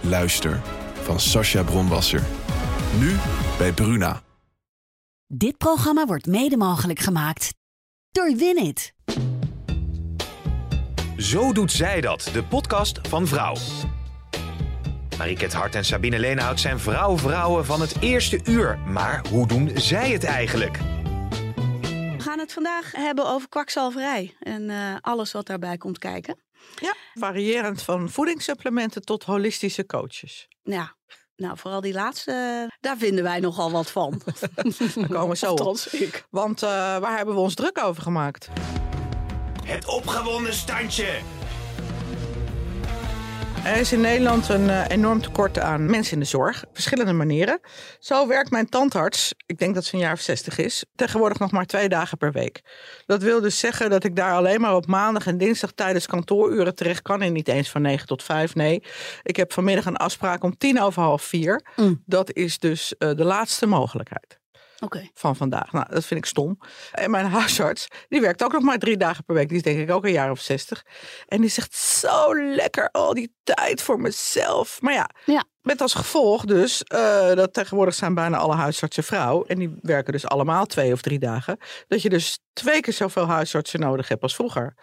Luister van Sascha Bronwasser. Nu bij Bruna. Dit programma wordt mede mogelijk gemaakt door Winit. Zo doet zij dat, de podcast van Vrouw. Mariket Hart en Sabine Leenhout zijn vrouw-vrouwen van het eerste uur. Maar hoe doen zij het eigenlijk? We gaan het vandaag hebben over kwakzalverij en eh, alles wat daarbij komt kijken. Ja, variërend van voedingssupplementen tot holistische coaches. Ja, nou vooral die laatste, daar vinden wij nogal wat van. Daar komen we zo op. Ik. Want eh, waar hebben we ons druk over gemaakt? Het opgewonden standje. Er is in Nederland een eh, enorm tekort aan mensen in de zorg. Op verschillende manieren. Zo werkt mijn tandarts, ik denk dat ze een jaar of 60 is, tegenwoordig nog maar twee dagen per week. Dat wil dus zeggen dat ik daar alleen maar op maandag en dinsdag tijdens kantooruren terecht kan. En niet eens van 9 tot 5. Nee, ik heb vanmiddag een afspraak om tien over half vier. Mm. Dat is dus eh, de laatste mogelijkheid. Van vandaag. Nou, dat vind ik stom. En mijn huisarts, die werkt ook nog maar drie dagen per week. Die is denk ik ook een jaar of zestig. En die zegt zo lekker al die tijd voor mezelf. Maar ja, Ja. met als gevolg dus eh, dat tegenwoordig zijn bijna alle huisartsen vrouw. En die werken dus allemaal twee of drie dagen. Dat je dus twee keer zoveel huisartsen nodig hebt als vroeger.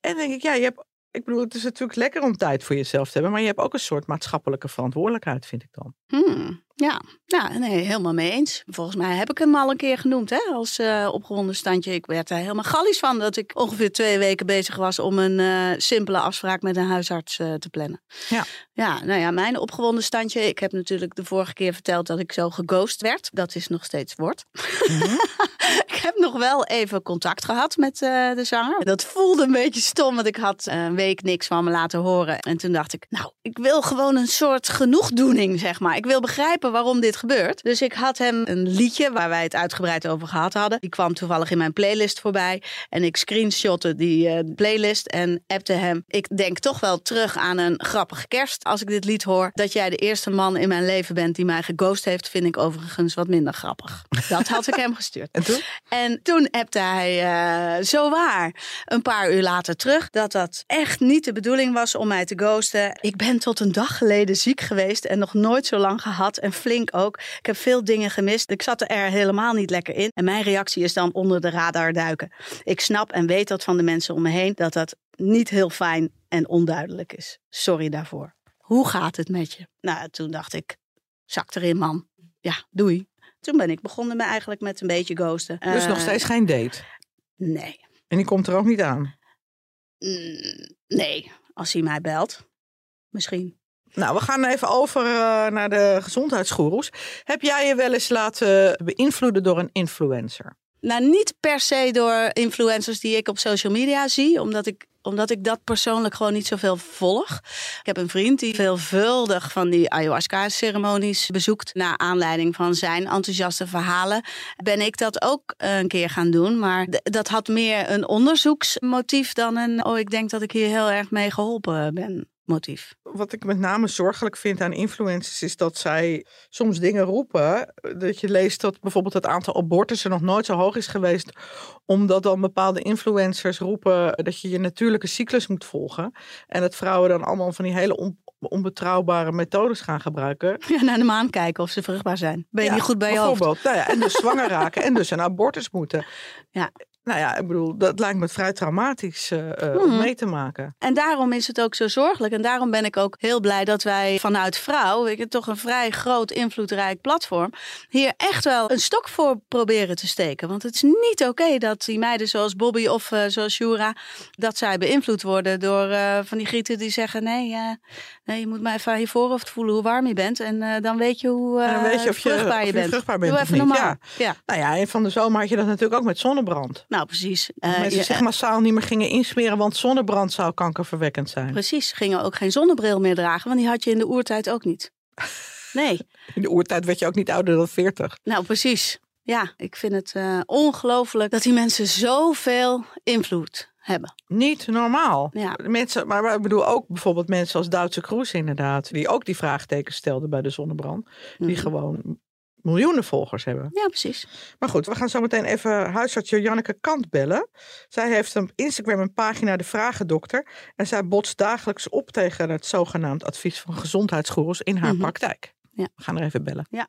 En denk ik, ja, je hebt... Ik bedoel, het is natuurlijk lekker om tijd voor jezelf te hebben. Maar je hebt ook een soort maatschappelijke verantwoordelijkheid, vind ik dan. Hmm, ja. ja, nee, helemaal mee eens. Volgens mij heb ik hem al een keer genoemd hè, als eh, opgewonden standje. Ik werd er helemaal gallisch van dat ik ongeveer twee weken bezig was om een eh, simpele afspraak met een huisarts eh, te plannen. Ja. Ja, nou ja, mijn opgewonden standje. Ik heb natuurlijk de vorige keer verteld dat ik zo geghost werd. Dat is nog steeds wordt. ik heb nog wel even contact gehad met de zanger. Dat voelde een beetje stom, want ik had een week niks van me laten horen. En toen dacht ik, nou, ik wil gewoon een soort genoegdoening, zeg maar. Ik wil begrijpen waarom dit gebeurt. Dus ik had hem een liedje waar wij het uitgebreid over gehad hadden. Die kwam toevallig in mijn playlist voorbij. En ik screenshotte die eh, playlist en appte hem. Ik denk toch wel terug aan een grappige kerst als ik dit lied hoor. Dat jij de eerste man in mijn leven bent die mij geghost heeft, vind ik overigens wat minder grappig. Dat had ik hem gestuurd. En toen? En toen appte hij eh, zo waar een paar uur later terug dat dat echt niet de bedoeling was om mij te ghosten. Ik ben tot een dag geleden ziek geweest en nog nooit zo lang gehad en flink ook. Ik heb veel dingen gemist. Ik zat er helemaal niet lekker in. En mijn reactie is dan onder de radar duiken. Ik snap en weet dat van de mensen om me heen dat dat niet heel fijn en onduidelijk is. Sorry daarvoor. Hoe gaat het met je? Nou, toen dacht ik, zak erin man. Ja, doei. Toen ben ik begonnen me eigenlijk met een beetje ghosten. Dus Eh, nog steeds geen date. Nee. En die komt er ook niet aan. Mm, nee, als hij mij belt. Misschien. Nou, we gaan even over eh, naar de gezondheidsgoeroes. Heb jij je wel eens laten beïnvloeden door een influencer? Nou, niet per se door influencers die ik op social media zie, omdat ik, omdat ik dat persoonlijk gewoon niet zoveel volg. Ik heb een vriend die veelvuldig van die ayahuasca-ceremonies bezoekt. Naar aanleiding van zijn enthousiaste verhalen ben ik dat ook een keer gaan doen. Maar dat had meer een onderzoeksmotief dan een, oh, ik denk dat ik hier heel erg mee geholpen ben. Motief. Wat ik met name zorgelijk vind aan influencers is dat zij soms dingen roepen. Dat je leest dat bijvoorbeeld het aantal abortussen nog nooit zo hoog is geweest. Omdat dan bepaalde influencers roepen dat je je natuurlijke cyclus moet volgen. En dat vrouwen dan allemaal van die hele on- onbetrouwbare methodes gaan gebruiken. Ja, naar de maan kijken of ze vruchtbaar zijn. Ben je Ja, niet goed bij je hoofd? bijvoorbeeld. Nou ja, en dus zwanger raken en dus een abortus moeten. Ja. Nou ja, ik bedoel, dat lijkt me vrij traumatisch eh, eh, om Mhm. mee te maken. En daarom is het ook zo zorgelijk. En daarom ben ik ook heel blij dat wij vanuit Vrouw, weet je, toch een vrij groot, invloedrijk platform, hier echt wel een stok voor proberen te steken. Want het is niet oké dat die meiden zoals Bobby of eh, zoals Shura, dat zij beïnvloed worden door van die grieten die zeggen: nee, nee, je moet maar even aan je voorhoofd voelen hoe warm je bent. En eh, dan weet je hoe weet je of je- vruchtbaar je je bent. vruchtbaar bent Doe even normaal. ja. ja. Nou ja, en van de zomer had je dat natuurlijk ook met zonnebrand. Nou, precies. Eh, mensen je- zich massaal niet meer gingen insmeren, want zonnebrand zou kankerverwekkend zijn. Precies, gingen ook geen zonnebril meer dragen, want die had je in de oertijd ook niet. Nee, In de oertijd werd je ook niet ouder dan 40. nou precies. Ja, ik vind het ongelooflijk dat die mensen zoveel invloed hebben. Niet normaal. Ja. Mensen, maar ik bedoel ook bijvoorbeeld mensen als Duitse Kroes inderdaad. Die ook die vraagtekens stelden bij de zonnebrand. Die Mhm. gewoon miljoenen volgers hebben. Ja, precies. Maar goed, we gaan zo meteen even huisarts Janneke Kant bellen. Zij heeft op Instagram een pagina De Vragendokter. En zij botst dagelijks op tegen het zogenaamd advies van gezondheidsgoeroes in haar Mhm. praktijk. Ja. We gaan er even bellen. Ja.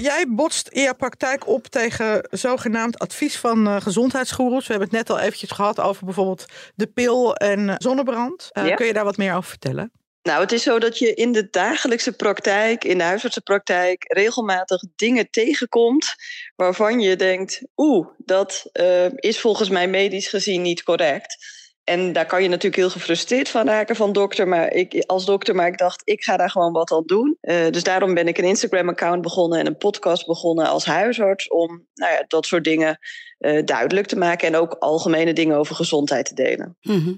Jij botst in je praktijk op tegen zogenaamd advies van gezondheidsgoeroes. We hebben het net al eventjes gehad over bijvoorbeeld de pil en eh, zonnebrand. Eh, Ja. Kun je daar wat meer over vertellen? Nou, het is zo dat je in de dagelijkse praktijk, in de huisartsenpraktijk, regelmatig dingen tegenkomt waarvan je denkt, oeh, dat is volgens mij medisch gezien niet correct. En daar kan je natuurlijk heel gefrustreerd van raken van dokter, maar ik, als dokter, maar ik dacht, ik ga daar gewoon wat aan doen. Eh, dus daarom ben ik een Instagram-account begonnen en een podcast begonnen als huisarts om nou ja, dat soort dingen eh, duidelijk te maken en ook algemene dingen over gezondheid te delen. Mhm.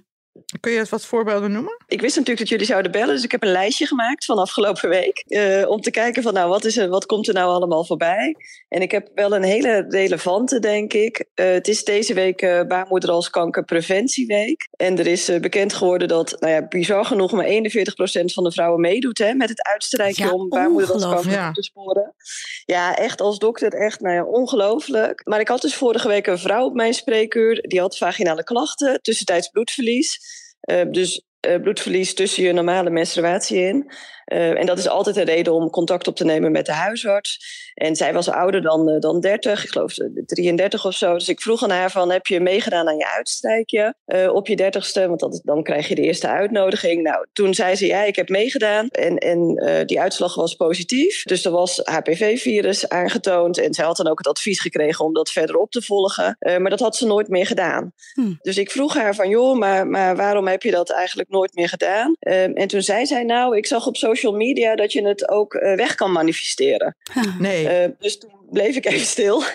Kun je eens wat voorbeelden noemen? Ik wist natuurlijk dat jullie zouden bellen, dus ik heb een lijstje gemaakt van afgelopen week. eh, om te kijken van, nou, wat, is er, wat komt er nou allemaal voorbij? En ik heb wel een hele relevante, denk ik. Eh, het is deze week eh baarmoeder als kankerpreventieweek. En er is eh, bekend geworden dat, nou ja, bizar genoeg, maar 41% van de vrouwen meedoet hè, met het uitstrijkje Ja, om baarmoeder als ongelooflijk. kanker Ja. te sporen. Ja, echt als dokter, echt, nou ja, ongelooflijk. Maar ik had dus vorige week een vrouw op mijn spreekuur, die had vaginale klachten, tussentijds bloedverlies. Eh, dus eh, bloedverlies tussen je normale menstruatie in. Eh, en dat is altijd een reden om contact op te nemen met de huisarts. En zij was ouder dan, eh, dan 30, ik geloof eh, 33 of zo. Dus ik vroeg aan haar van, heb je meegedaan aan je uitstrijkje eh, op je dertigste? Want dat, dan krijg je de eerste uitnodiging. Nou, toen zei ze, ja, ik heb meegedaan. En, en eh, die uitslag was positief. Dus er was HPV-virus aangetoond. En zij had dan ook het advies gekregen om dat verder op te volgen. Eh, maar dat had ze nooit meer gedaan. Hm. Dus ik vroeg haar van, joh, maar, maar waarom heb je dat eigenlijk nooit meer gedaan? En toen zei zij, nou, ik zag op social media dat je het ook eh, weg kan manifesteren. Nee. Eh, dus toen bleef ik even stil.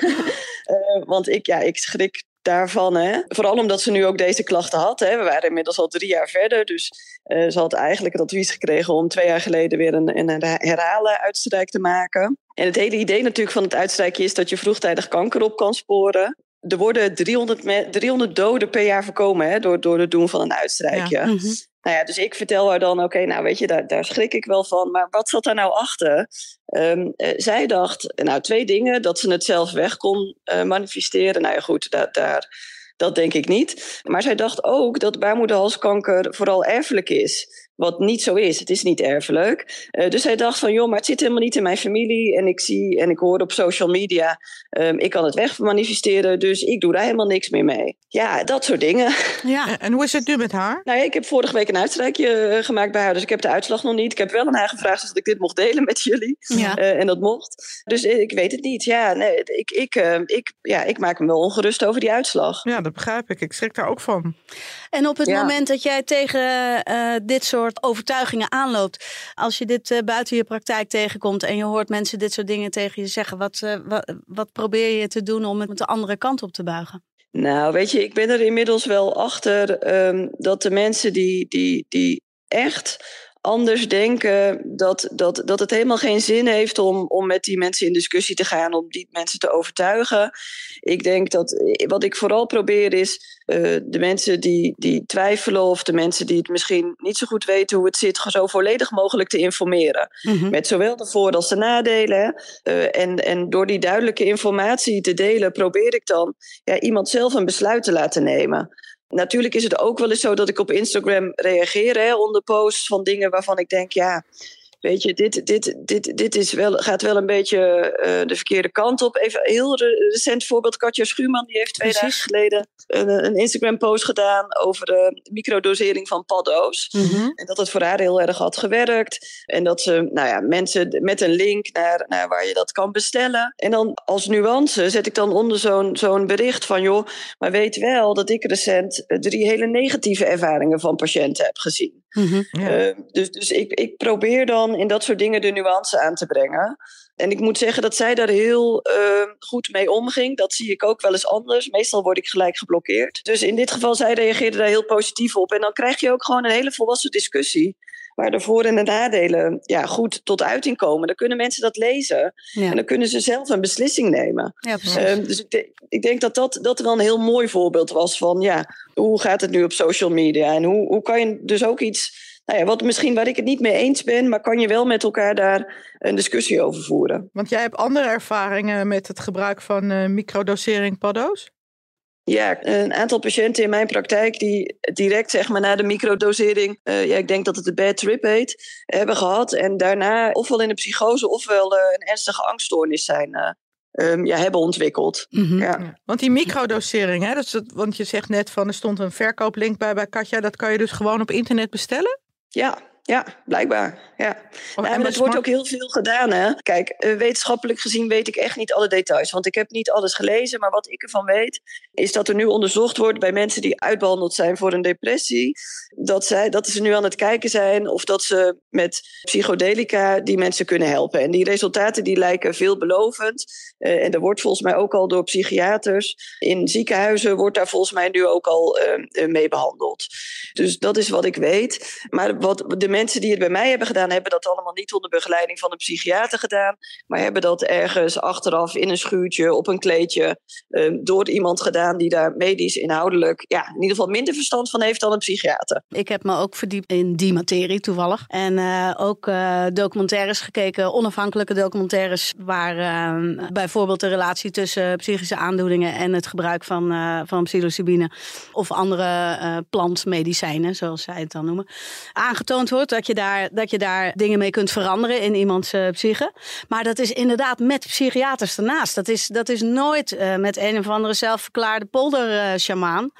Eh, want ik, ja, ik schrik daarvan. Hè. Vooral omdat ze nu ook deze klachten had. Hè. We waren inmiddels al drie jaar verder. Dus eh, ze had eigenlijk het advies gekregen om twee jaar geleden weer een, een herhalen uitstrijk te maken. En het hele idee natuurlijk van het uitstrijkje is dat je vroegtijdig kanker op kan sporen. Er worden 300, me- 300 doden per jaar voorkomen hè, door, door het doen van een uitstrijkje. Mhm. Nou ja, dus ik vertel haar dan, oké, nou weet je, daar, daar schrik ik wel van. Maar wat zat daar nou achter? Ehm, eh, zij dacht, nou twee dingen. Dat ze het zelf weg kon eh, manifesteren. Nou ja, goed, daar, daar, dat denk ik niet. Maar zij dacht ook dat baarmoederhalskanker vooral erfelijk is. Wat niet zo is. Het is niet erfelijk. Eh, dus zij dacht van, joh, maar het zit helemaal niet in mijn familie. En ik zie en ik hoor op social media, ehm, ik kan het wegmanifesteren. Dus ik doe daar helemaal niks meer mee. Ja, dat soort dingen. Ja, En, hoe is het nu met haar? Nou ja, ik heb vorige week een uitstrijkje eh, gemaakt bij haar, dus ik heb de uitslag nog niet. Ik heb wel aan haar gevraagd of ik dit mocht delen met jullie. ja. Eh, en dat mocht. Dus ik weet het niet. Ja, nee, ik, ik, eh, ik, ja, ik maak me wel ongerust over die uitslag. Ja, dat begrijp ik. Ik schrik daar ook van. En op het Ja. moment dat jij tegen eh, dit soort overtuigingen aanloopt, als je dit eh, buiten je praktijk tegenkomt en je hoort mensen dit soort dingen tegen je zeggen, wat, eh, wat, wat probeer je te doen om het de andere kant op te buigen? Nou, weet je, ik ben er inmiddels wel achter ehm, dat de mensen die, die, die echt anders denken, dat, dat, dat het helemaal geen zin heeft om, om met die mensen in discussie te gaan, om die mensen te overtuigen. Ik denk dat wat ik vooral probeer is eh, de mensen die, die twijfelen of de mensen die het misschien niet zo goed weten hoe het zit, zo volledig mogelijk te informeren. Mhm. Met zowel de voor- als de nadelen. Eh, en, en door die duidelijke informatie te delen, probeer ik dan ja, iemand zelf een besluit te laten nemen. Natuurlijk is het ook wel eens zo dat ik op Instagram reageer hè, onder posts van dingen waarvan ik denk, ja, weet je, dit, dit, dit, dit is wel, gaat wel een beetje eh, de verkeerde kant op. Even een heel re- recent voorbeeld, Katja Schuurman, die heeft twee Precies. dagen geleden een, een Instagram-post gedaan over de microdosering van paddo's. Mhm. En dat het voor haar heel erg had gewerkt. En dat ze nou ja, mensen met een link naar, naar waar je dat kan bestellen. En dan als nuance zet ik dan onder zo'n zo'n bericht van... joh, maar weet wel dat ik recent eh, drie hele negatieve ervaringen van patiënten heb gezien. Mhm. Ja. Eh, dus dus ik, ik probeer dan in dat soort dingen de nuance aan te brengen. En ik moet zeggen dat zij daar heel uh, goed mee omging. Dat zie ik ook wel eens anders. Meestal word ik gelijk geblokkeerd. Dus in dit geval, zij reageerde daar heel positief op. En dan krijg je ook gewoon een hele volwassen discussie waar de voor- en de nadelen ja, goed tot uiting komen. Dan kunnen mensen dat lezen en dan kunnen ze zelf een beslissing nemen. Ja, um, dus ik, de, ik, denk dat, dat dat wel een heel mooi voorbeeld was van ja, hoe gaat het nu op social media en hoe, hoe kan je dus ook iets. Nou ja, wat misschien waar ik het niet mee eens ben, maar kan je wel met elkaar daar een discussie over voeren. Want jij hebt andere ervaringen met het gebruik van uh, microdosering paddo's? Ja, een aantal patiënten in mijn praktijk die direct zeg maar, na de microdosering, uh, ja, ik denk dat het de bad trip heet, hebben gehad. En daarna ofwel in een psychose ofwel uh, een ernstige angststoornis zijn. Uh, um, ja, hebben ontwikkeld. Mm -hmm. ja. Want die microdosering, hè, dat is het, want je zegt net van er stond een verkooplink bij bij Katja, dat kan je dus gewoon op internet bestellen? Ja, ja, blijkbaar. Ja. Oh, nou, en het wordt ook heel veel gedaan. Hè? Kijk, uh, wetenschappelijk gezien weet ik echt niet alle details. Want ik heb niet alles gelezen. Maar wat ik ervan weet, is dat er nu onderzocht wordt bij mensen die uitbehandeld zijn voor een depressie. Dat, zij, dat ze nu aan het kijken zijn of dat ze met psychodelica die mensen kunnen helpen. En die resultaten die lijken veelbelovend. Uh, en er wordt volgens mij ook al door psychiaters in ziekenhuizen wordt daar volgens mij nu ook al uh, mee behandeld. Dus dat is wat ik weet. Maar wat de mensen die het bij mij hebben gedaan, hebben dat allemaal niet onder begeleiding van een psychiater gedaan. Maar hebben dat ergens achteraf in een schuurtje, op een kleedje, um, door iemand gedaan die daar medisch inhoudelijk, ja, in ieder geval minder verstand van heeft dan een psychiater. Ik heb me ook verdiept in die materie toevallig. En uh, ook uh, documentaires gekeken, onafhankelijke documentaires, waar uh, bijvoorbeeld de relatie tussen psychische aandoeningen en het gebruik van, uh, van psilocybine of andere plantmedicijnen, zoals zij het dan noemen, aangetoond wordt dat je daar, dat je daar dingen mee kunt veranderen in iemands uh, psyche. Maar dat is inderdaad met psychiaters ernaast. Dat is, dat is nooit uh, met een of andere zelfverklaarde polder-sjamaan.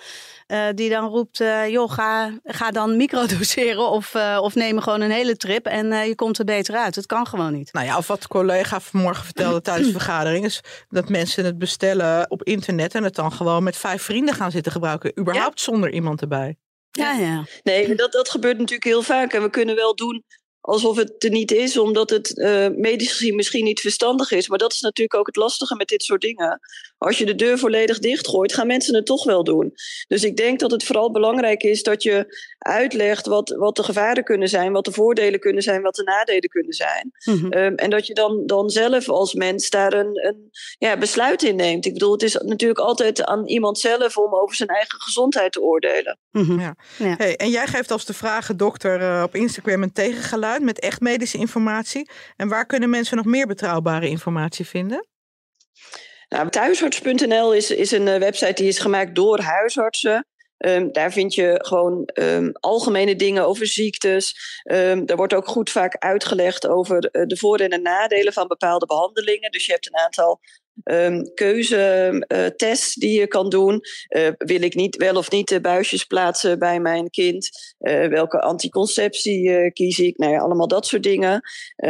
Uh, die dan roept, joh, ga, ga dan microdoseren of, of neem gewoon een hele trip en je komt er beter uit. Het kan gewoon niet. Nou ja, of wat de collega vanmorgen vertelde tijdens de vergadering is dat mensen het bestellen op internet en het dan gewoon met vijf vrienden gaan zitten gebruiken. Überhaupt ja. zonder iemand erbij. Ja, ja. Nee, dat, dat gebeurt natuurlijk heel vaak. En we kunnen wel doen alsof het er niet is, omdat het uh, medisch gezien misschien niet verstandig is. Maar dat is natuurlijk ook het lastige met dit soort dingen. Als je de deur volledig dichtgooit, gaan mensen het toch wel doen. Dus ik denk dat het vooral belangrijk is dat je uitlegt wat, wat de gevaren kunnen zijn, wat de voordelen kunnen zijn, wat de nadelen kunnen zijn. Mm-hmm. Um, en dat je dan, dan zelf als mens daar een, een ja, besluit in neemt. Ik bedoel, het is natuurlijk altijd aan iemand zelf om over zijn eigen gezondheid te oordelen. Mm-hmm. Ja. Ja. Hey, en jij geeft als de vragen dokter uh, op Instagram een tegengeluid met echt medische informatie. En waar kunnen mensen nog meer betrouwbare informatie vinden? Nou, thuisarts.nl is, is een website die is gemaakt door huisartsen. Um, daar vind je gewoon um, algemene dingen over ziektes. Um, er wordt ook goed vaak uitgelegd over uh, de voor- en de nadelen van bepaalde behandelingen. Dus je hebt een aantal um, keuzetests uh, die je kan doen. Uh, wil ik niet, wel of niet de buisjes plaatsen bij mijn kind? Uh, welke anticonceptie kies ik? Nou ja, allemaal dat soort dingen.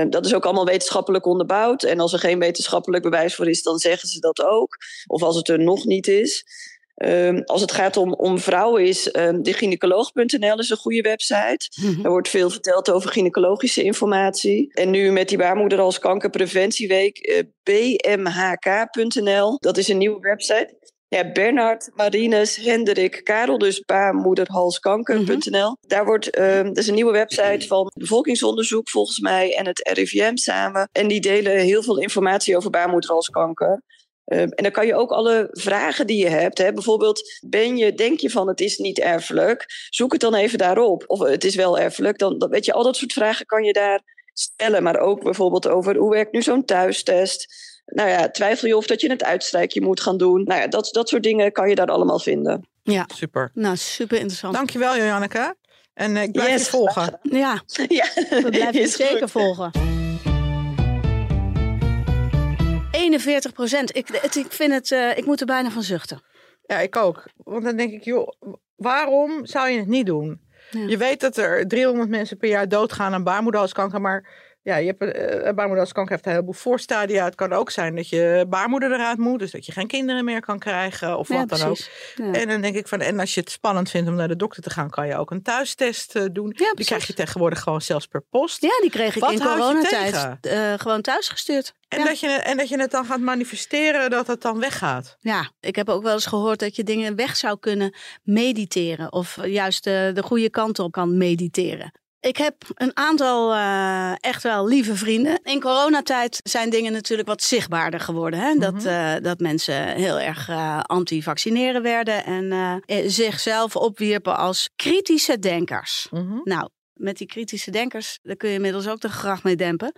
dat is ook allemaal wetenschappelijk onderbouwd. En als er geen wetenschappelijk bewijs voor is, dan zeggen ze dat ook. Of als het er nog niet is. Um, als het gaat om, om vrouwen is um, de gynaecoloog.nl is een goede website. Er wordt veel verteld over gynaecologische informatie. En nu met die baarmoeder als kankerpreventieweek uh, bmhk.nl. Dat is een nieuwe website. Ja, Bernard, Marines, Hendrik, Karel, dus baarmoederhalskanker.nl. Mm-hmm. Daar wordt, um, dat is een nieuwe website van bevolkingsonderzoek volgens mij en het RIVM samen. En die delen heel veel informatie over baarmoederhalskanker. Um, en dan kan je ook alle vragen die je hebt, hè, bijvoorbeeld, ben je, denk je van het is niet erfelijk, zoek het dan even daarop. Of het is wel erfelijk, dan, dan weet je, al dat soort vragen kan je daar stellen. Maar ook bijvoorbeeld over hoe werkt nu zo'n thuistest. Nou ja, twijfel je of dat je het uitstrijkje moet gaan doen. Nou ja, dat, dat soort dingen kan je daar allemaal vinden. Ja, super. Nou, super interessant. Dankjewel, Janneke. En uh, ik blijf yes, je volgen. Ja, ja. we blijven je zeker goed. volgen. 41 procent. Ik, ik vind het, uh, ik moet er bijna van zuchten. Ja, ik ook. Want dan denk ik, joh, waarom zou je het niet doen? Ja. Je weet dat er 300 mensen per jaar doodgaan aan baarmoederhalskanker, maar Ja, je hebt, uh, baarmoederhalskanker heeft een heleboel voorstadia. Het kan ook zijn dat je baarmoeder eruit moet. Dus dat je geen kinderen meer kan krijgen of wat dan ook. Ja. En dan denk ik van, en als je het spannend vindt om naar de dokter te gaan, kan je ook een thuistest uh, doen. Ja, die krijg je tegenwoordig gewoon zelfs per post. Ja, die kreeg ik wat in coronatijd uh, gewoon thuis gestuurd. En, dat je, en dat je het dan gaat manifesteren, dat het dan weggaat. Ja, ik heb ook wel eens gehoord dat je dingen weg zou kunnen mediteren. Of juist de, de goede kant op kan mediteren. Ik heb een aantal uh, echt wel lieve vrienden. In coronatijd zijn dingen natuurlijk wat zichtbaarder geworden. Hè? Dat, uh, dat mensen heel erg uh, anti-vaccineren werden en zichzelf opwierpen als kritische denkers. Mm -hmm. Nou, met die kritische denkers, daar kun je inmiddels ook de gracht mee dempen.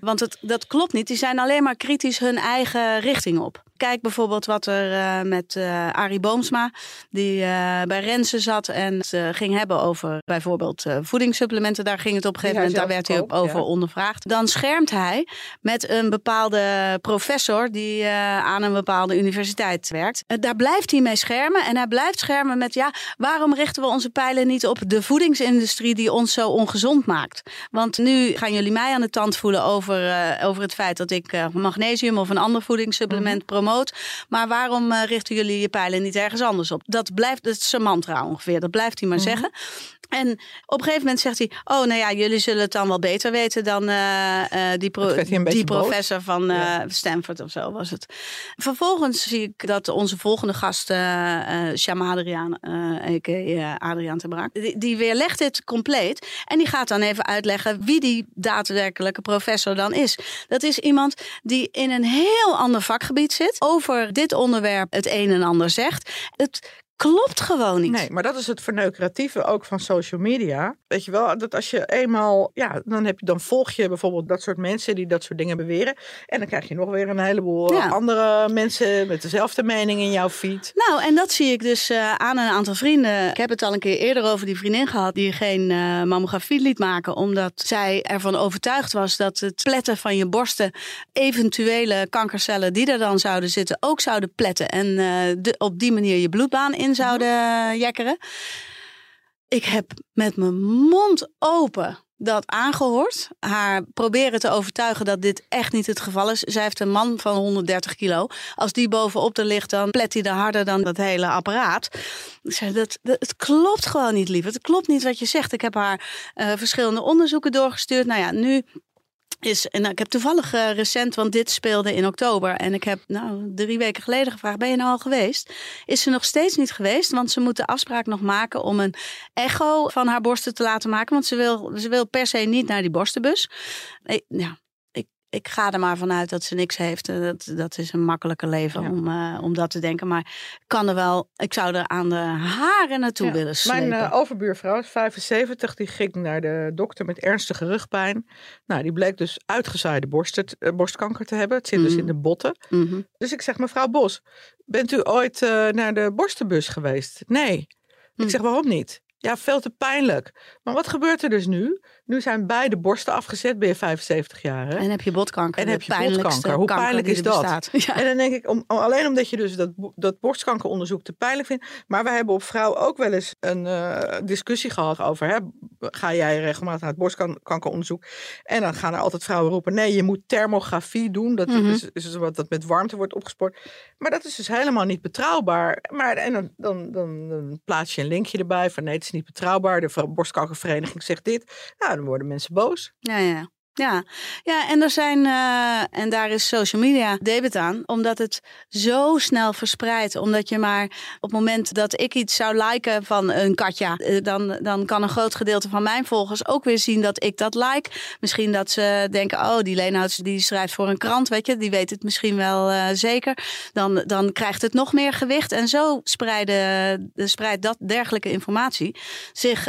Want het, dat klopt niet. Die zijn alleen maar kritisch hun eigen richting op. Kijk bijvoorbeeld wat er uh, met uh, Arie Boomsma, die uh, bij Rensen zat en ze ging hebben over bijvoorbeeld voedingssupplementen. Daar ging het op een gegeven moment, daar werd hij ook over ja. ondervraagd. Dan schermt hij met een bepaalde professor die aan een bepaalde universiteit werkt. daar blijft hij mee schermen en hij blijft schermen met ja, waarom richten we onze pijlen niet op de voedingsindustrie die ons zo ongezond maakt? Want nu gaan jullie mij aan de tand voelen over, over het feit dat ik magnesium of een ander voedingssupplement mm -hmm. promoot. Maar waarom uh, richten jullie je pijlen niet ergens anders op? Dat blijft, dat is mantra ongeveer. Dat blijft hij maar mm -hmm. zeggen. En op een gegeven moment zegt hij: Oh, nou ja, jullie zullen het dan wel beter weten dan uh, uh, die, pro die professor boos. van uh, ja. Stanford of zo was het. Vervolgens zie ik dat onze volgende gast, Shama Adriaan, a.k.a. Adriaan te Braak, die, die weerlegt dit compleet. En die gaat dan even uitleggen wie die daadwerkelijke professor dan is. Dat is iemand die in een heel ander vakgebied zit, over dit onderwerp het een en ander zegt. Het klopt gewoon niet. Nee, maar dat is het verneukeratieve ook van social media. Weet je wel, dat als je eenmaal, ja, dan, heb je, dan volg je bijvoorbeeld dat soort mensen die dat soort dingen beweren. En dan krijg je nog weer een heleboel ja. andere mensen met dezelfde mening in jouw feed. Nou, en dat zie ik dus uh, aan een aantal vrienden. Ik heb het al een keer eerder over die vriendin gehad die geen uh, mammografie liet maken. Omdat zij ervan overtuigd was dat het pletten van je borsten eventuele kankercellen die er dan zouden zitten ook zouden pletten. En uh, de, op die manier je bloedbaan in zouden jekkeren. Ik heb met mijn mond open dat aangehoord. Haar proberen te overtuigen dat dit echt niet het geval is. Zij heeft een man van 130 kilo. Als die bovenop er ligt, dan plet hij er harder dan dat hele apparaat. Ik zei, dat, het klopt gewoon niet, lief. Het klopt niet wat je zegt. Ik heb haar uh, verschillende onderzoeken doorgestuurd. Nou ja, nu is, en nou, ik heb toevallig uh, recent, want dit speelde in oktober. En ik heb nou, drie weken geleden gevraagd: ben je nou al geweest? Is ze nog steeds niet geweest? Want ze moet de afspraak nog maken om een echo van haar borsten te laten maken. Want ze wil, ze wil per se niet naar die borstenbus. Ik, ja, ik ga er maar vanuit dat ze niks heeft. Dat, dat is een makkelijker leven ja. om, uh, om dat te denken. Maar kan er wel, ik zou er aan de haren naartoe ja. willen slepen. Mijn uh, overbuurvrouw is 75. Die ging naar de dokter met ernstige rugpijn. Nou, die bleek dus uitgezaaide borst, uh, borstkanker te hebben. Het zit mm. dus in de botten. Mm -hmm. Dus ik zeg, mevrouw Bos, bent u ooit naar de borstenbus geweest? Nee. Mm. Ik zeg, waarom niet? Ja, veel te pijnlijk. Maar wat gebeurt er dus nu? Nu zijn beide borsten afgezet, ben je 75 jaar. Hè? En heb je botkanker. En heb je botkanker. Hoe pijnlijk is dat? Ja. En dan denk ik, om, alleen omdat je dus dat, dat borstkankeronderzoek te pijnlijk vindt. Maar we hebben op vrouw ook wel eens een uh, discussie gehad over. Hè, ga jij regelmatig naar het borstkankeronderzoek? En dan gaan er altijd vrouwen roepen: nee, je moet thermografie doen. Dat -hmm. is, is wat dat met warmte wordt opgespoord. Maar dat is dus helemaal niet betrouwbaar. Maar en dan, dan, dan, dan plaats je een linkje erbij van nee, het is niet betrouwbaar. De borstkankervereniging zegt dit. Nou, dan worden mensen boos. Ja, ja. Ja, ja en er zijn, uh, en daar is social media debet aan, omdat het zo snel verspreidt. Omdat je maar op het moment dat ik iets zou liken van een Katja, dan, dan kan een groot gedeelte van mijn volgers ook weer zien dat ik dat like. Misschien dat ze denken, oh, die Leenhouts die schrijft voor een krant, weet je, die weet het misschien wel uh, zeker. Dan, dan krijgt het nog meer gewicht. En zo spreidt dat dergelijke informatie zich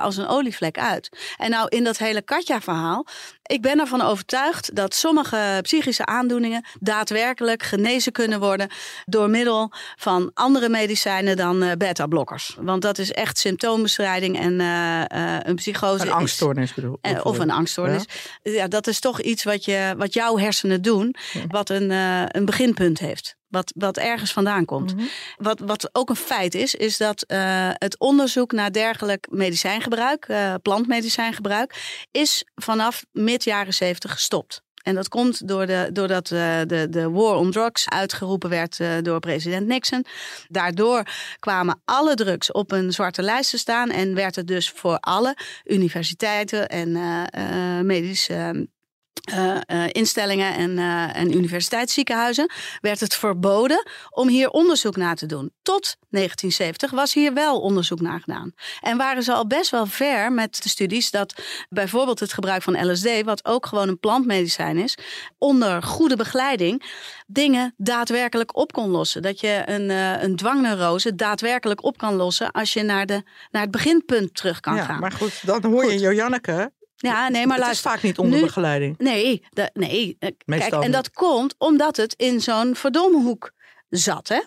als een olievlek uit. En nou, in dat hele Katja-verhaal. Ik ben ervan overtuigd dat sommige psychische aandoeningen daadwerkelijk genezen kunnen worden door middel van andere medicijnen dan uh, beta-blokkers. Want dat is echt symptoombestrijding en uh, uh, een psychose. Een angststoornis bedoel ik. Of een angststoornis. Ja? ja? dat is toch iets wat, je, wat jouw hersenen doen, wat een, een beginpunt heeft. Wat, wat ergens vandaan komt. Mhm. Wat, wat ook een feit is, is dat eh, het onderzoek naar dergelijk medicijngebruik, eh, plantmedicijngebruik, is vanaf mid jaren zeventig gestopt. En dat komt door de, doordat uh, de, de war on drugs uitgeroepen werd uh, door president Nixon. Daardoor kwamen alle drugs op een zwarte lijst te staan. En werd het dus voor alle universiteiten en uh, medische uh, uh, instellingen en, uh, en universiteitsziekenhuizen werd het verboden om hier onderzoek naar te doen. Tot 1970 was hier wel onderzoek naar gedaan. En waren ze al best wel ver met de studies dat bijvoorbeeld het gebruik van LSD, wat ook gewoon een plantmedicijn is, onder goede begeleiding dingen daadwerkelijk op kon lossen. Dat je een, een dwangneurose daadwerkelijk op kan lossen als je naar, de, naar het beginpunt terug kan ja, gaan. Maar goed, dan hoor je Jojanneke ja, nee, maar het luister, is vaak niet onder nu, begeleiding. Nee, de, nee. Kijk, Meestal en dat komt omdat het in zo'n verdomhoek zat, hè?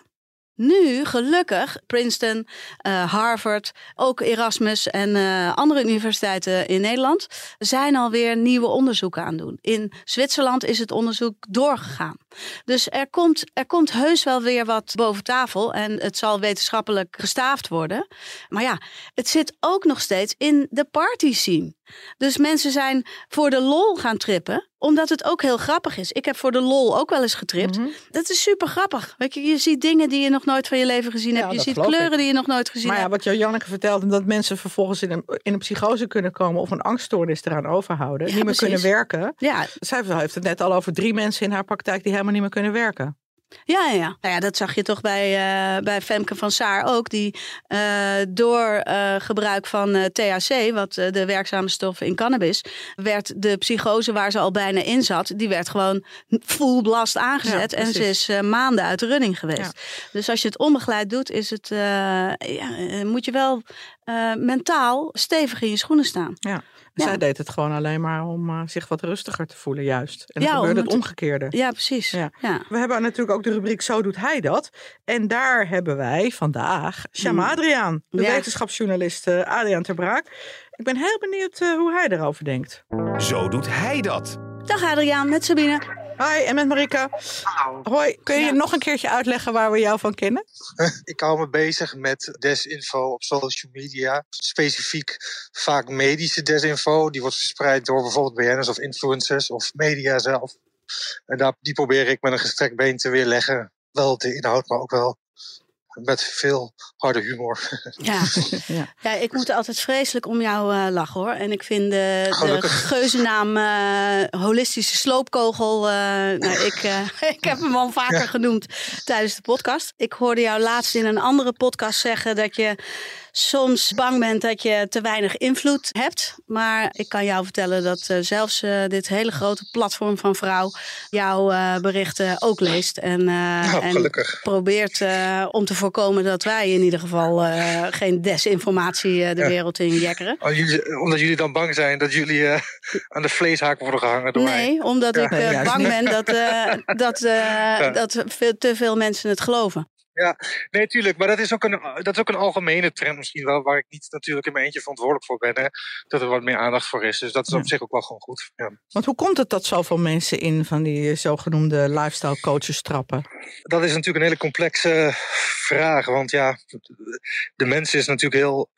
Nu, gelukkig, Princeton, uh, Harvard, ook Erasmus en uh, andere universiteiten in Nederland zijn alweer nieuwe onderzoeken aan het doen. In Zwitserland is het onderzoek doorgegaan. Dus er komt, er komt heus wel weer wat boven tafel en het zal wetenschappelijk gestaafd worden. Maar ja, het zit ook nog steeds in de party scene. Dus mensen zijn voor de lol gaan trippen, omdat het ook heel grappig is. Ik heb voor de lol ook wel eens getript. Mhm. Dat is super grappig. Weet je, je ziet dingen die je nog nooit van je leven gezien Ja, hebt. Je ziet kleuren ik. die je nog nooit gezien Maar ja, hebt. wat Janneke vertelde, dat mensen vervolgens in een, in een psychose kunnen komen of een angststoornis eraan overhouden. Ja, niet meer precies. kunnen werken. Ja, Zij heeft het net al over drie mensen in haar praktijk die helemaal niet meer kunnen werken. Ja, ja, ja. Nou ja, dat zag je toch bij, eh, bij Femke van Saar ook. Die eh, door eh, gebruik van THC, wat de werkzame stof in cannabis, werd de psychose waar ze al bijna in zat, die werd gewoon full blast aangezet. Ja, en ze is maanden uit de running geweest. Ja. Dus als je het onbegeleid doet, is het, ja, moet je wel eh, mentaal stevig in je schoenen staan. Ja. Ja. Zij deed het gewoon alleen maar om eh, zich wat rustiger te voelen, juist. En dan Ja, gebeurde om het het- omgekeerde. Ja, precies. Ja. Ja. We hebben natuurlijk ook de rubriek Zo doet hij dat. En daar hebben wij vandaag Shama Hmm. Adriaan, de Ja. wetenschapsjournalist eh, Adriaan ter Braak. Ik ben heel benieuwd eh, hoe hij erover denkt. Zo doet hij dat. Dag Adriaan, met Sabine. Hi, en met Marika. Hoi, kun je Ja. nog een keertje uitleggen waar we jou van kennen? Ik hou me bezig met desinfo op social media. Specifiek vaak medische desinfo. Die wordt verspreid door bijvoorbeeld BN'ers of influencers of media zelf. En daar, die probeer ik met een gestrekt been te weerleggen. Wel de inhoud, maar ook wel met veel harde humor. Ja. Ja. ja, ik moet altijd vreselijk om jou eh, lachen hoor. En ik vind de, de Gelukkig. geuzennaam eh, holistische sloopkogel. eh, nou, ik, eh, ik heb hem al vaker genoemd tijdens de podcast. Ik hoorde jou laatst in een andere podcast zeggen dat je soms bang bent dat je te weinig invloed hebt. Maar ik kan jou vertellen dat eh, zelfs eh, dit hele grote platform van Vrouw jouw eh, berichten ook leest. En, eh, Nou, en probeert eh, om te voorkomen dat wij in ieder geval eh, geen desinformatie de Ja. wereld in jekkeren. Oh, jullie- omdat jullie dan bang zijn dat jullie eh, aan de vleeshaak worden gehangen door mij. Nee, omdat Ja. ik bang ben dat, eh, dat, eh, dat veel, te veel mensen het geloven. Nee, tuurlijk. Maar dat is, ook een, dat is ook een algemene trend misschien wel, waar ik niet natuurlijk in mijn eentje verantwoordelijk voor ben. Hè, dat er wat meer aandacht voor is. Dus dat is Ja. op zich ook wel gewoon goed. Ja. Want hoe komt het dat zoveel mensen in van die zogenoemde lifestyle coaches trappen? Dat is natuurlijk een hele complexe vraag. Want ja, de mens is natuurlijk heel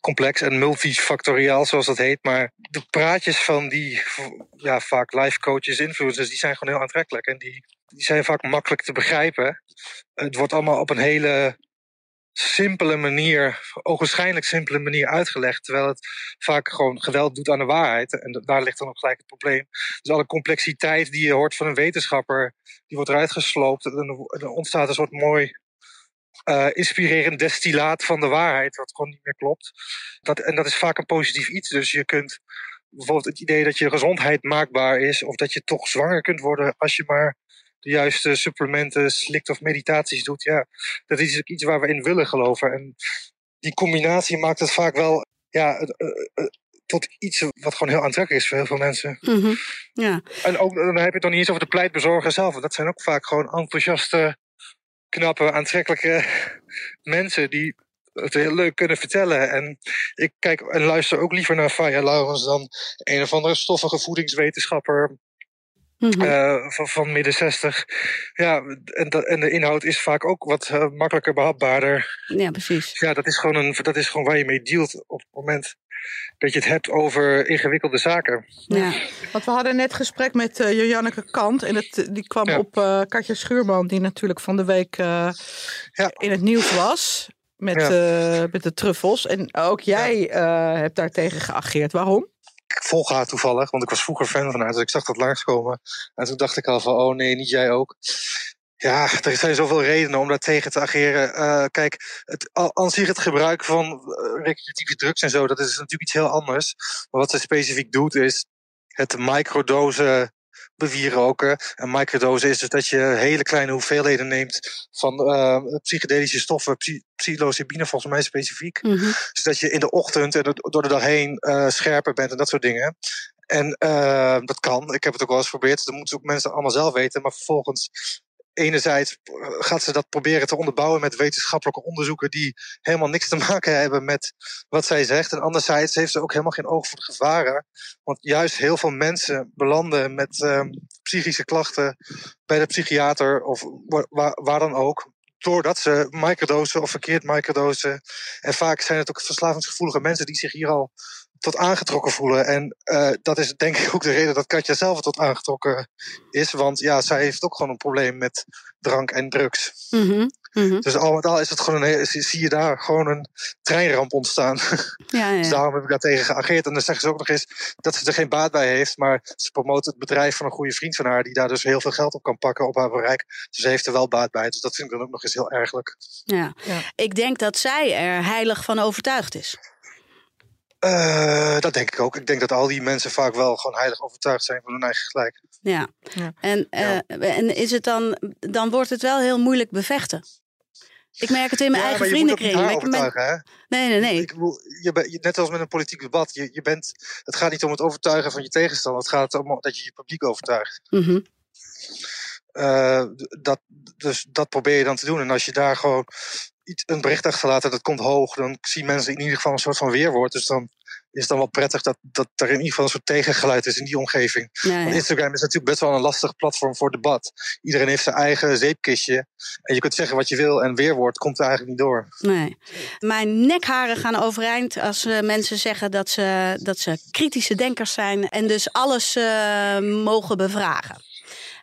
complex en multifactoriaal, zoals dat heet. Maar de praatjes van die ja, vaak life coaches, influencers, die zijn gewoon heel aantrekkelijk. En die, die zijn vaak makkelijk te begrijpen. Het wordt allemaal op een hele simpele manier, ogenschijnlijk simpele manier uitgelegd. Terwijl het vaak gewoon geweld doet aan de waarheid. En daar ligt dan ook gelijk het probleem. Dus alle complexiteit die je hoort van een wetenschapper, die wordt eruit gesloopt. En dan ontstaat een soort mooi eh, inspirerend destillaat van de waarheid, wat gewoon niet meer klopt. Dat, en dat is vaak een positief iets. Dus je kunt bijvoorbeeld het idee dat je gezondheid maakbaar is, of dat je toch zwanger kunt worden als je maar de juiste supplementen slikt of meditaties doet. Ja, dat is ook iets waar we in willen geloven. En die combinatie maakt het vaak wel ja, eh, eh, tot iets wat gewoon heel aantrekkelijk is voor heel veel mensen. Mhm. Ja. En ook, dan heb je het nog niet eens over de pleitbezorger zelf. want Dat zijn ook vaak gewoon enthousiaste, knappe, aantrekkelijke mensen die het heel leuk kunnen vertellen. En ik kijk en luister ook liever naar Faya Laurens dan een of andere stoffige voedingswetenschapper uh, van, van, midden 60. Ja, en, de, en de inhoud is vaak ook wat uh, makkelijker behapbaarder. Ja, precies. Ja, dat is, gewoon een, dat is gewoon waar je mee dealt op het moment dat je het hebt over ingewikkelde zaken. Ja. Want we hadden net gesprek met uh, Jojanneke Kant. En het, die kwam op uh, Katja Schuurman, die natuurlijk van de week uh, ja. in het nieuws was. Met, ja. met de truffels. En ook jij hebt daar tegen geageerd. Waarom? Ik volg haar toevallig, want ik was vroeger fan van haar. Dus ik zag dat langskomen. En toen dacht ik al van, oh nee, niet jij ook. Ja, er zijn zoveel redenen om daar tegen te ageren. Uh, kijk, het, aan zich het gebruik van uh, recreatieve drugs en zo, dat is natuurlijk iets heel anders. Maar wat ze specifiek doet, is het microdosen bewieroken. En microdose is dus dat je hele kleine hoeveelheden neemt van uh, psychedelische stoffen, psilocybine volgens mij specifiek. Mm -hmm. Dus dat je in de ochtend en door de dag heen uh, scherper bent en dat soort dingen. En uh, dat kan. Ik heb het ook wel eens geprobeerd. Dat moeten ook mensen allemaal zelf weten. Maar vervolgens enerzijds gaat ze dat proberen te onderbouwen met wetenschappelijke onderzoeken die helemaal niks te maken hebben met wat zij zegt. En anderzijds heeft ze ook helemaal geen oog voor de gevaren. Want juist heel veel mensen belanden met uh, psychische klachten bij de psychiater of waar, waar dan ook doordat ze microdosen of verkeerd microdosen. En vaak zijn het ook verslavingsgevoelige mensen die zich hier al tot aangetrokken voelen. En uh, dat is denk ik ook de reden dat Katja zelf tot aangetrokken is. Want ja, zij heeft ook gewoon een probleem met drank en drugs. Mm -hmm. Mm -hmm. Dus al met al is het gewoon een, zie je daar gewoon een treinramp ontstaan. Ja, ja. dus daarom heb ik daar tegen geageerd. En dan zeggen ze ook nog eens dat ze er geen baat bij heeft. Maar ze promoot het bedrijf van een goede vriend van haar... die daar dus heel veel geld op kan pakken op haar bereik. Dus ze heeft er wel baat bij. Dus dat vind ik dan ook nog eens heel ergelijk. Ja. ja. Ik denk dat zij er heilig van overtuigd is. Uh, dat denk ik ook. Ik denk dat al die mensen vaak wel gewoon heilig overtuigd zijn van hun eigen gelijk. Ja, ja. En, uh, ja. en is het dan, dan wordt het wel heel moeilijk bevechten. Ik merk het in mijn ja, eigen maar vriendenkring. Je moet ben... hè? Nee, nee, nee. Ik bedoel, je ben, net als met een politiek debat. Je, je bent, het gaat niet om het overtuigen van je tegenstander. Het gaat om dat je je publiek overtuigt. Mm -hmm. uh, dat, dus dat probeer je dan te doen. En als je daar gewoon iets, een bericht achterlaat en dat komt hoog, dan zien mensen in ieder geval een soort van weerwoord. Dus dan is het dan wel prettig dat, dat er in ieder geval een soort tegengeluid is in die omgeving. Ja, ja. Want Instagram is natuurlijk best wel een lastig platform voor debat. Iedereen heeft zijn eigen zeepkistje. En je kunt zeggen wat je wil en weerwoord komt er eigenlijk niet door. Nee. Mijn nekharen gaan overeind als uh, mensen zeggen dat ze, dat ze kritische denkers zijn en dus alles uh, mogen bevragen.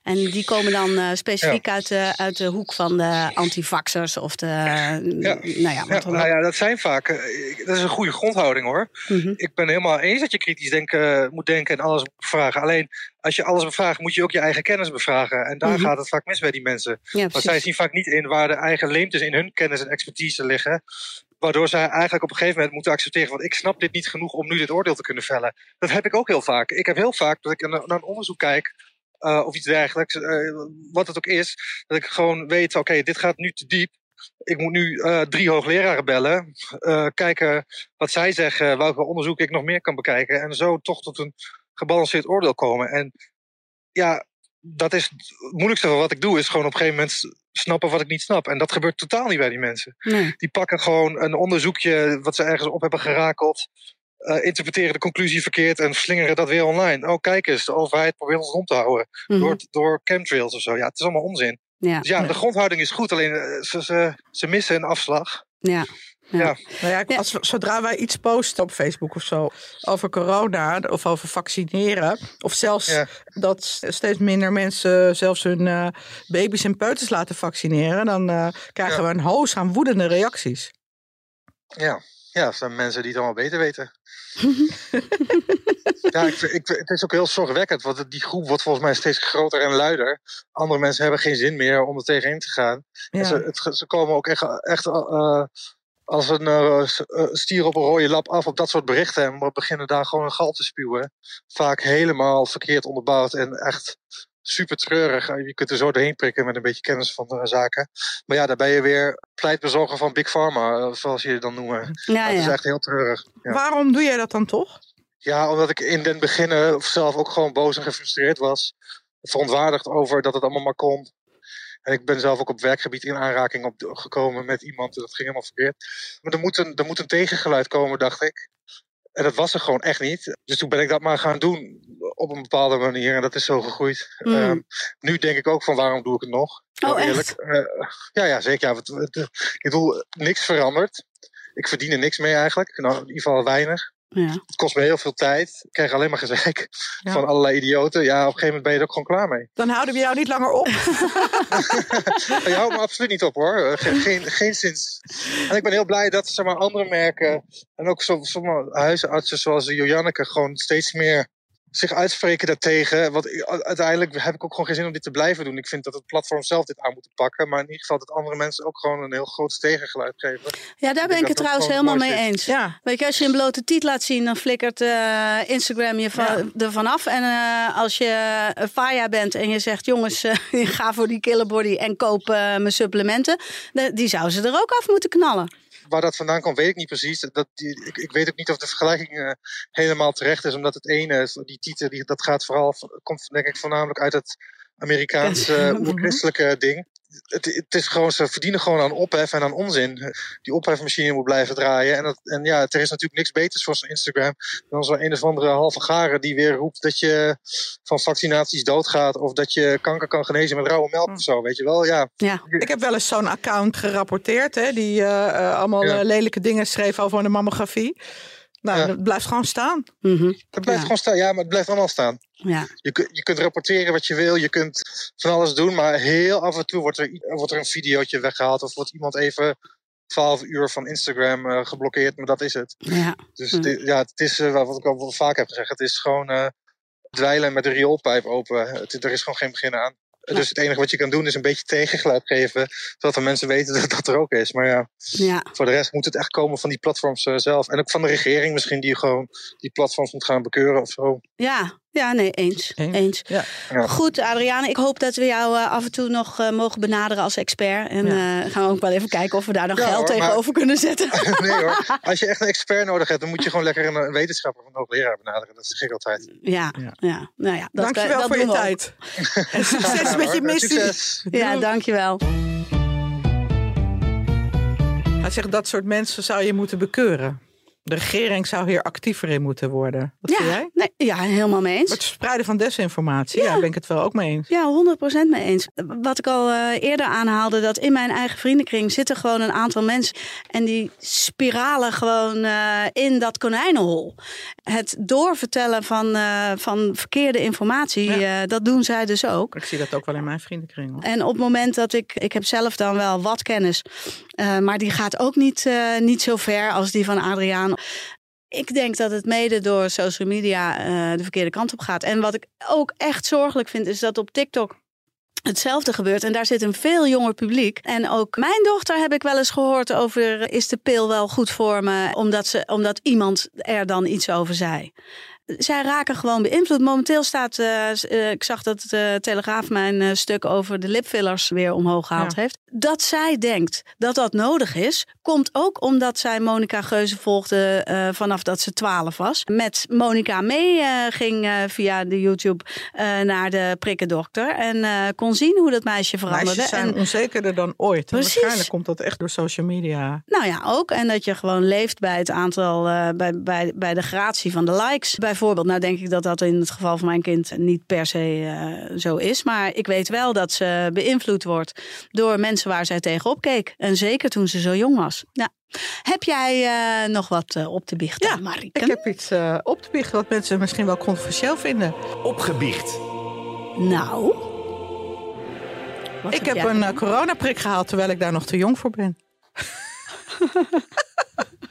En die komen dan uh, specifiek ja. uit, de, uit de hoek van de antivaxers of de. Ja. Nou ja, ja, nou ja, dat zijn vaak. Uh, dat is een goede grondhouding hoor. Mm -hmm. Ik ben helemaal eens dat je kritisch denken, moet denken en alles bevragen. Alleen als je alles bevraagt, moet je ook je eigen kennis bevragen. En daar mm -hmm. gaat het vaak mis bij die mensen. Want zij zien vaak niet in waar de eigen leemtes in hun kennis en expertise liggen. Waardoor zij eigenlijk op een gegeven moment moeten accepteren: van ik snap dit niet genoeg om nu dit oordeel te kunnen vellen. Dat heb ik ook heel vaak. Ik heb heel vaak dat ik naar een onderzoek kijk uh, of iets dergelijks, uh, wat het ook is, dat ik gewoon weet, oké, okay, dit gaat nu te diep. Ik moet nu uh, drie hoogleraren bellen, kijken wat zij zeggen, welke onderzoeken ik nog meer kan bekijken en zo toch tot een gebalanceerd oordeel komen. En ja, dat is het moeilijkste van wat ik doe, is gewoon op een gegeven moment snappen wat ik niet snap. En dat gebeurt totaal niet bij die mensen. Nee. Die pakken gewoon een onderzoekje wat ze ergens op hebben gerakeld. Uh, interpreteren de conclusie verkeerd en slingeren dat weer online. Oh, kijk eens, de overheid probeert ons om te houden. Mhm. Door, door chemtrails of zo. Ja, het is allemaal onzin. Ja, dus ja, de grondhouding is goed, alleen uh, ze, ze, ze, missen een afslag. Ja. Ja. ja. Nou ja, als, zodra wij iets posten op Facebook of zo over corona of over vaccineren, of zelfs ja. dat steeds minder mensen zelfs hun uh, baby's en peuters laten vaccineren, dan uh, krijgen we een hoos aan woedende reacties. Ja, ja, dat zijn mensen die het allemaal beter weten. ja, ik, ik, het is ook heel zorgwekkend, want die groep wordt volgens mij steeds groter en luider. Andere mensen hebben geen zin meer om er tegenin te gaan. Ja. Ze, het, ze, komen ook echt, echt uh, als een uh, stier op een rode lap af op dat soort berichten. En we beginnen daar gewoon een gal te spuwen. Vaak helemaal verkeerd onderbouwd en echt super treurig. Je kunt er zo doorheen prikken met een beetje kennis van de zaken. Maar ja, daar ben je weer pleitbezorger van Big Pharma, zoals je het dan noemen. Ja, dat ja. is echt heel treurig. Ja. Waarom doe jij dat dan toch? Ja, omdat ik in den beginnen zelf ook gewoon boos en gefrustreerd was. Verontwaardigd over dat het allemaal maar kon. En ik ben zelf ook op werkgebied in aanraking op, gekomen met iemand. En dat ging helemaal verkeerd. Maar er moet, een, er moet een tegengeluid komen, dacht ik. En dat was er gewoon echt niet. Dus toen ben ik dat maar gaan doen. op een bepaalde manier. En dat is zo gegroeid. Mm. Ehm, nu denk ik ook van waarom doe ik het nog? Oh, echt? eerlijk. Eh, ja, ja, zeker. Ja, eh, ik bedoel, niks verandert. Ik verdien er niks mee eigenlijk. Nou, in ieder geval weinig. Ja. Het kost me heel veel tijd. Ik krijg alleen maar gezeik Ja. van allerlei idioten. Ja, op een gegeven moment ben je er ook gewoon klaar mee. Dan houden we jou niet langer op. Je houdt me absoluut niet op hoor. Eh, Geen, geen, geen sinds. En ik ben heel blij dat zeg maar, andere merken en ook som- sommige huisartsen zoals Joanneke gewoon steeds meer zich uitspreken daartegen. Want uiteindelijk heb ik ook gewoon geen zin om dit te blijven doen. Ik vind dat het platform zelf dit aan moet pakken. Maar in ieder geval dat andere mensen ook gewoon een heel groot tegengeluid geven. ja, daar ben ik het trouwens helemaal mee is. eens. Ja, Weet je, als je een blote tiet laat zien, dan flikkert eh, Instagram je van, Ja. af. En eh, als je een Faya bent en je zegt, jongens, eh, ga voor die killer body en koop eh, mijn supplementen. de- die zou ze er ook af moeten knallen. Waar dat vandaan komt, weet ik niet precies. Dat, die, ik, ik weet ook niet of de vergelijking eh, helemaal terecht is. Omdat het ene, die titel, die, dat gaat vooral, komt denk ik voornamelijk uit het Amerikaanse uh, christelijke ding. Het, het is gewoon, ze verdienen gewoon aan ophef en aan onzin. Die ophefmachine moet blijven draaien. En, dat, en ja, er is natuurlijk niks beters voor zo'n Instagram dan zo'n een of andere halve garen die weer roept dat je van vaccinaties doodgaat. Of dat je kanker kan genezen met rauwe melk of zo. Weet je wel, ja. Ja, ik heb wel eens zo'n account gerapporteerd. Hè, die eh, eh, allemaal Ja. eh, lelijke dingen schreef over de mammografie. Nou, Ja. dat blijft gewoon staan. Het blijft Ja. gewoon staan. Ja, maar het blijft allemaal staan. ja. Je, je kunt rapporteren wat je wil, je kunt van alles doen, maar heel af en toe wordt er, wordt er een videootje weggehaald of wordt iemand even 12 uur van Instagram eh, geblokkeerd, maar dat is het. ja. Dus Hm. het ja, het is eh, wat ik al vaak heb gezegd, het is gewoon eh, dweilen met de rioolpijp open. Het, er is gewoon geen begin aan. Dus het enige wat je kan doen is een beetje tegengeluid geven, zodat de mensen weten dat dat er ook is. Maar ja, ja. voor de rest moet het echt komen van die platforms eh, zelf. En ook van de regering misschien, die gewoon die platforms moet gaan bekeuren of zo. Ja, ja, nee, eens. Eens. eens. Ja. Goed, Adriane, ik hoop dat we jou eh, af en toe nog eh, mogen benaderen als expert. En Ja. eh, gaan we ook wel even kijken of we daar nog Ja, geld hoor, maar- tegenover kunnen zetten. nee hoor. Als je echt een expert nodig hebt, dan moet je gewoon lekker een, een wetenschapper of een hoogleraar benaderen. Dat zeg ik altijd. ja, ja. Ja. nou ja. Dat, Dankjewel dat voor je tijd. En Ja, succes met je missie. Succes. Ja, dankjewel. Hij zegt dat soort mensen zou je moeten bekeuren. De regering zou hier actiever in moeten worden. Wat vind Ja, jij? nee, ja, helemaal mee eens. Het verspreiden van desinformatie. Ja, Ja. ben ik het wel ook mee eens. Ja, 100% mee eens. Wat ik al eh, eerder aanhaalde, dat in mijn eigen vriendenkring zitten gewoon een aantal mensen. En die spiralen gewoon eh, in dat konijnenhol. Het doorvertellen van, eh, van verkeerde informatie, Ja. dat doen zij dus ook. Ik zie dat ook wel in mijn vriendenkring. Hoor. En op het moment dat ik, ik heb zelf dan wel wat kennis, maar die gaat ook niet, eh, niet zo ver als die van Adriaan. Ik denk dat het mede door social media eh, de verkeerde kant op gaat. En wat ik ook echt zorgelijk vind, is dat op TikTok hetzelfde gebeurt. En daar zit een veel jonger publiek. En ook mijn dochter heb ik wel eens gehoord over... is de pil wel goed voor me? Omdat, ze, omdat iemand er dan iets over zei. Zij raken gewoon beïnvloed. Momenteel staat, eh, eh, ik zag dat de Telegraaf mijn eh, stuk over de lipfillers weer omhoog gehaald Ja. heeft. Dat zij denkt dat dat nodig is, komt ook omdat zij Monica Geuze volgde eh, vanaf dat ze 12 was. Met Monica mee eh, ging eh, via de YouTube eh, naar de prikkendokter. En eh, kon zien hoe dat meisje veranderde. Meisjes zijn En- onzekerder dan ooit. En waarschijnlijk komt dat echt door social media. Nou ja, ook. En dat je gewoon leeft bij het aantal, eh, bij, bij, bij de gratie van de likes. Bijvoorbeeld, nou denk ik dat dat in het geval van mijn kind niet per se eh, zo is. Maar ik weet wel dat ze beïnvloed wordt door mensen waar zij tegenop keek. En zeker toen ze zo jong was. Ja. Heb jij eh, nog wat eh, op te biechten, Ja, Marieke? Ik heb iets eh, op te biechten wat mensen misschien wel controversieel vinden. Opgebiecht. Nou. Wat ik heb jij? een coronaprik gehaald terwijl ik daar nog te jong voor ben.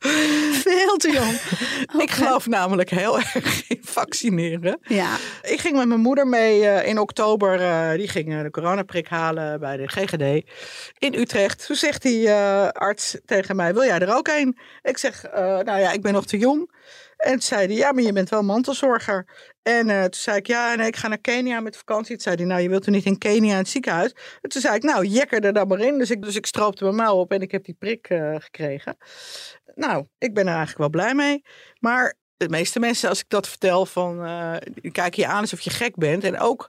veel te jong. Ik geloof namelijk heel erg in vaccineren. Ja. Ik ging met mijn moeder mee eh, in oktober. eh, die ging eh, de coronaprik halen bij de GGD in Utrecht. Toen zegt die arts tegen mij, wil jij er ook een? Ik zeg, nou ja, ik ben nog te jong. En toen zei hij, ja, maar je bent wel mantelzorger. En toen zei ik, ja, nee, ik ga naar Kenia met vakantie. Toen zei hij, nou, je wilt er niet in Kenia in het ziekenhuis. En toen zei ik, nou, jekker er dan maar in. Dus ik, dus ik stroopte mijn mouw op en ik heb die prik gekregen. Nou, ik ben er eigenlijk wel blij mee. Maar de meeste mensen, als ik dat vertel, van, die kijken je aan alsof je gek bent. En ook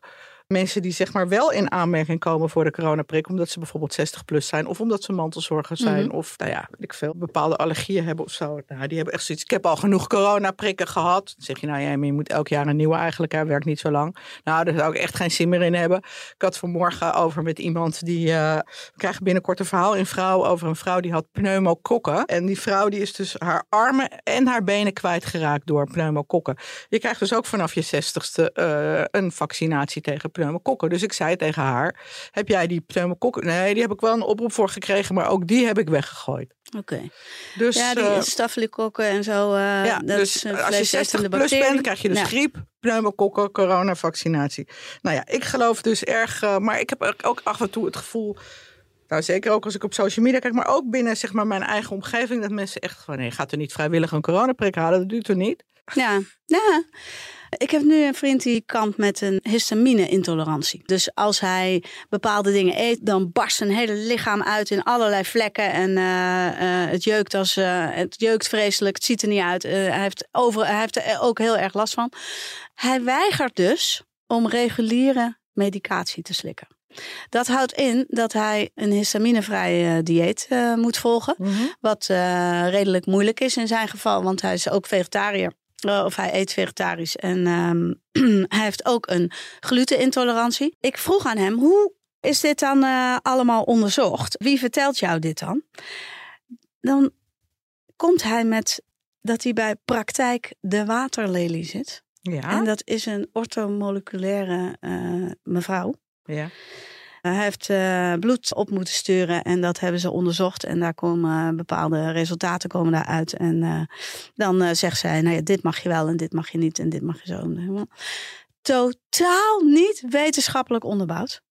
mensen die zeg maar wel in aanmerking komen voor de coronaprik, omdat ze bijvoorbeeld 60 plus zijn, of omdat ze mantelzorger zijn, Mhm. of nou ja, weet ik veel, bepaalde allergieën hebben of zo. Nou, die hebben echt zoiets. Ik heb al genoeg coronaprikken gehad. Dan zeg je, nou ja, maar je moet elk jaar een nieuwe eigenlijk. Hij werkt niet zo lang. Nou, daar zou ik echt geen zin meer in hebben. Ik had vanmorgen over met iemand die. eh, we krijgen binnenkort een verhaal in vrouw over een vrouw die had pneumokokken. En die vrouw die is dus haar armen en haar benen kwijtgeraakt door pneumokokken. Je krijgt dus ook vanaf je zestigste eh een vaccinatie tegen pneumokokken. Dus ik zei tegen haar: Heb jij die pneumokokken? Nee, die heb ik wel een oproep voor gekregen, maar ook die heb ik weggegooid. Oké. Dus, ja, die eh, stafylokokken en zo. eh ja, dat dus is een als je vleesetende 60 plus bent, krijg je dus Ja. griep, pneumokokken, coronavaccinatie. Nou ja, ik geloof dus erg, eh, maar ik heb ook- af en toe het gevoel, nou zeker ook als ik op social media kijk, maar ook binnen zeg maar mijn eigen omgeving, dat mensen echt van, nee, gaat er niet vrijwillig een coronaprik halen, dat doet er niet. Ja, ja. Ik heb nu een vriend die kampt met een histamine-intolerantie. Dus als hij bepaalde dingen eet, dan barst zijn hele lichaam uit in allerlei vlekken. En eh, eh, het jeukt als eh, het jeukt vreselijk. Het ziet er niet uit. Hij, heeft over, hij heeft er ook heel erg last van. Hij weigert dus om reguliere medicatie te slikken. Dat houdt in dat hij een histaminevrij eh, dieet moet volgen. Wat eh, redelijk moeilijk is in zijn geval, want hij is ook vegetariër. Eh, of hij eet vegetarisch. En ehm, hij heeft ook een glutenintolerantie. Ik vroeg aan hem, hoe is dit dan eh, allemaal onderzocht? Wie vertelt jou dit dan? Dan komt hij met dat hij bij praktijk de waterlelie zit. Ja, En dat is een orthomoleculaire eh, mevrouw. ja. Hij heeft eh, bloed op moeten sturen en dat hebben ze onderzocht. En daar komen eh, bepaalde resultaten komen daaruit. En eh, dan eh, zegt zij, nou ja, dit mag je wel en dit mag je niet en dit mag je zo. Totaal niet wetenschappelijk onderbouwd.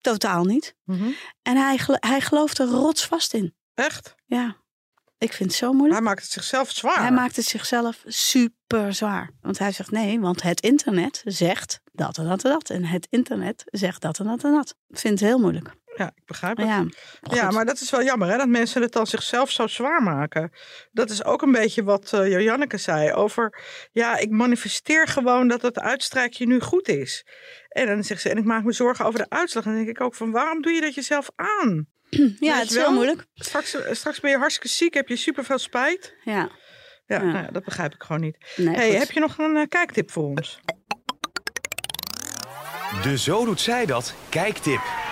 Totaal niet. Mhm. En hij, hij gelooft er rotsvast in. Echt? Ja, ik vind het zo moeilijk. Hij maakt het zichzelf zwaar. Hij maakt het zichzelf super zwaar. Want hij zegt nee, want het internet zegt dat en dat en dat. En het internet zegt dat en dat en dat. Ik vind het heel moeilijk. Ja, ik begrijp het. ja, maar dat is wel jammer hè, dat mensen het dan zichzelf zo zwaar maken. Dat is ook een beetje wat Joanneke zei over... ja, ik manifesteer gewoon dat het uitstrijkje nu goed is. En dan zegt ze, en ik maak me zorgen over de uitslag. En dan denk ik ook van, waarom doe je dat jezelf aan? ja, het is wel? moeilijk. Straks, eh, straks ben je hartstikke ziek, heb je superveel spijt. Ja, Ja, Ja. Nou ja, dat begrijp ik gewoon niet. nee, hey, heb je nog een eh, kijktip voor ons? De Zo Doet Zij Dat kijktip.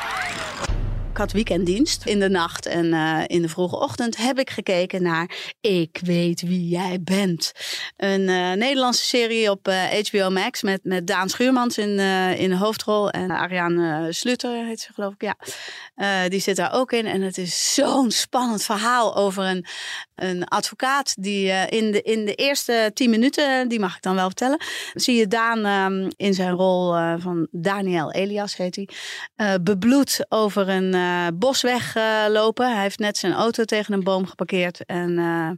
Ik had weekenddienst in de nacht en eh, in de vroege ochtend heb ik gekeken naar Ik weet wie jij bent. Een eh, Nederlandse serie op eh, HBO Max met, met Daan Schuurmans in, eh, in de hoofdrol. En Ariane Slutter heet ze geloof ik, ja. Eh, die zit daar ook in. En het is zo'n spannend verhaal over een, een advocaat die eh, in, de, in de eerste tien minuten, die mag ik dan wel vertellen, zie je Daan ehm, in zijn rol eh, van Daniel Elias heet hij, eh, bebloed over een eh, bosweg eh, lopen. Hij heeft net zijn auto tegen een boom geparkeerd en eh,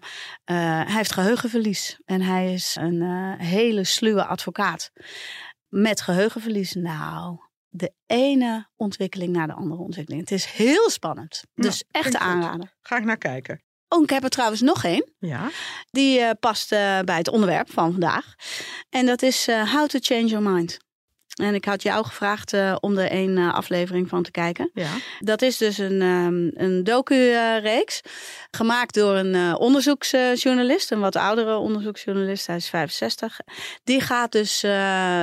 eh, hij heeft geheugenverlies. En hij is een hele sluwe advocaat met geheugenverlies. Nou, de ene ontwikkeling naar de andere ontwikkeling. Het is heel spannend. Nou, Dus echt aanraden. Ga ik naar kijken. Oh, ik heb er trouwens nog één. Ja, Die past bij het onderwerp van vandaag. En dat is How to Change Your Mind. En ik had jou gevraagd eh, om er één eh, aflevering van te kijken. ja. Dat is dus een, ehm een docu-reeks. gemaakt door een eh, onderzoeksjournalist. Een wat oudere onderzoeksjournalist. Hij is 65. Die gaat dus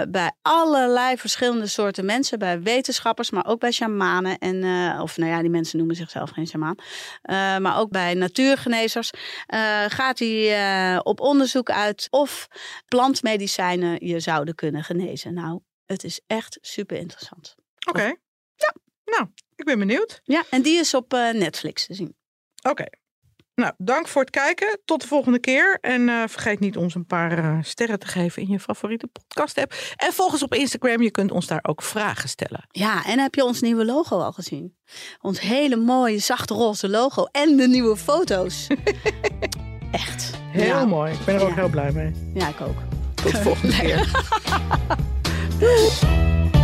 bij allerlei verschillende soorten mensen. Bij wetenschappers, maar ook bij shamanen. En, of nou ja, die mensen noemen zichzelf geen shamaan. Maar ook bij natuurgenezers. gaat hij op onderzoek uit of plantmedicijnen je zouden kunnen genezen. Nou, het is echt super interessant. Oké. Ja. Nou, ik ben benieuwd. Ja, en die is op eh, Netflix te zien. Oké. Nou, dank voor het kijken. Tot de volgende keer. En eh, vergeet niet ons een paar eh, sterren te geven in je favoriete podcast app. En volg ons op Instagram. Je kunt ons daar ook vragen stellen. Ja, en heb je ons nieuwe logo al gezien? Ons hele mooie, zachte roze logo en de nieuwe foto's. Echt. Heel Ja. mooi. Ik ben er ook Ja. heel blij mee. Ja, ik ook. Tot de volgende keer. much.